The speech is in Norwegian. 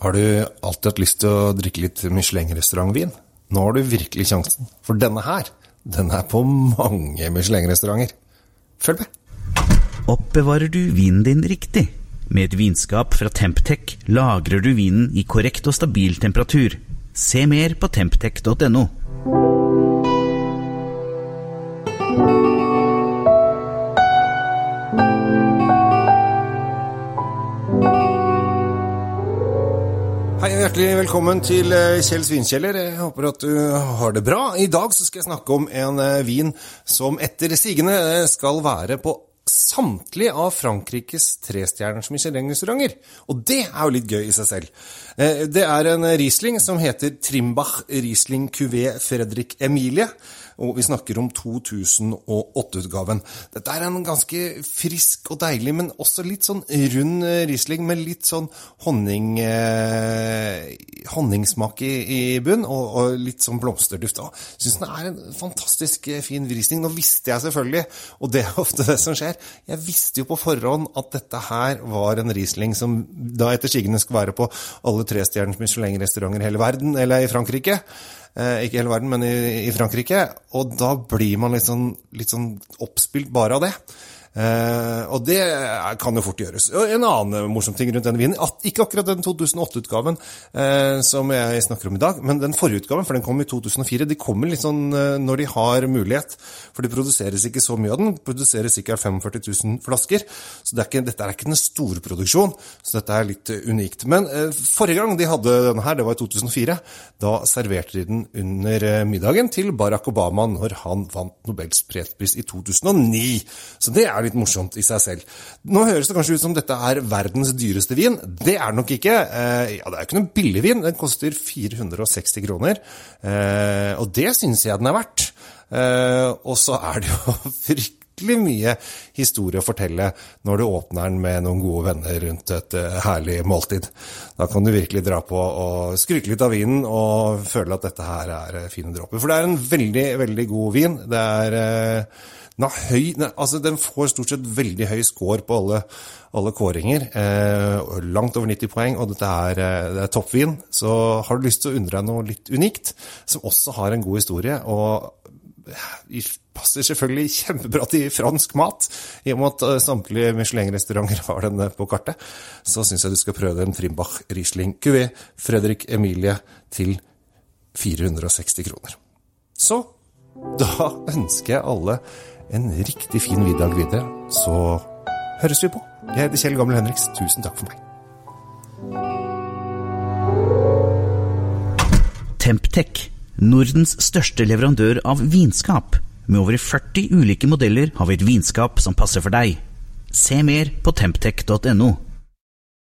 Har du alltid hatt lyst til å drikke litt Michelin-restaurantvin? Nå har du virkelig sjansen, for denne her, den er på mange Michelin-restauranter. Følg med. Oppbevarer du vinen din riktig? Med et vinskap fra Temptec lagrer du vinen i korrekt og stabil temperatur. Se mer på temptec.no. Hei og hjertelig velkommen til eh, Kjell Svinkjeller. Jeg håper at du har det bra. I dag skal jeg snakke om en eh, vin som etter sigende eh, skal være på samtlige av Frankrikes trestjerners Michelin-restauranter. Og det er jo litt gøy i seg selv. Det er en Riesling som heter Trimbach Riesling Cuvée Fredrik Emilie og vi snakker om 2008-utgaven. Dette er en ganske frisk og deilig, men også litt sånn rund Riesling med litt sånn honning, honningsmak i, i bunn, og, og, litt sånn blomsterduft. Jeg syns den er en fantastisk eh, fin Riesling. Nå visste jeg selvfølgelig, og det er ofte det som skjer, jeg visste jo på forhånd at dette her var en Riesling som da etter sigende skal være på alle trestjerners Michelin-restauranter i hele verden, eller i Frankrike. Eh, ikke i hele verden, men i, i, Frankrike. Og da blir man litt sånn, litt sånn oppspilt bare av det. Uh, og det kan jo fort gjøres. Og en annen morsom ting rundt denne vinen, ikke akkurat den 2008-utgaven uh, som jeg snakker om i dag, men den forrige utgaven, for den kom i 2004. De kommer litt sånn uh, når de har mulighet, for det produseres ikke så mye av den. Det produseres sikkert 45 000 flasker, så det er ikke, dette er ikke en storproduksjon. Så dette er litt unikt. Men forrige gang de hadde denne her, det var i 2004. Da serverte de den under middagen til Barack Obama når han vant Nobels fredspris i 2009. Så det er er litt morsomt i seg selv. Nå høres det kanskje ut som dette er verdens dyreste vin. Det er det nok ikke. Eh, ja, det er jo ikke noen billig vin. Den koster 460 kroner. Eh, og det syns jeg den er verdt. Eh, og så er det jo fryktelig mye historie å fortelle når du åpner den med noen gode venner rundt et herlig måltid. Da kan du virkelig dra på og skryte litt av vinen og føle at dette her er fine dråper. For det er en veldig, veldig god vin. Det er den, høy, altså den får stort sett veldig høy score på alle, alle kåringer. Eh, langt over 90 poeng, og dette er, eh, det er toppvin. Så har du lyst til å undre deg noe litt unikt, som også har en god historie, og passer selvfølgelig kjempebra til fransk mat. I og med at eh, samtlige Michelin-restauranter har den på kartet, så syns jeg du skal prøve en Trimbach Riesling Cuvée Fredrik Emilie til 460 kroner. Så da ønsker jeg alle en riktig fin middag videre, så høres vi på. Jeg heter Kjell Gammel Henriks. Tusen takk for meg. Temptec, Nordens største leverandør av vinskap. Med over 40 ulike modeller har vi et vinskap som passer for deg. Se mer på temptec.no.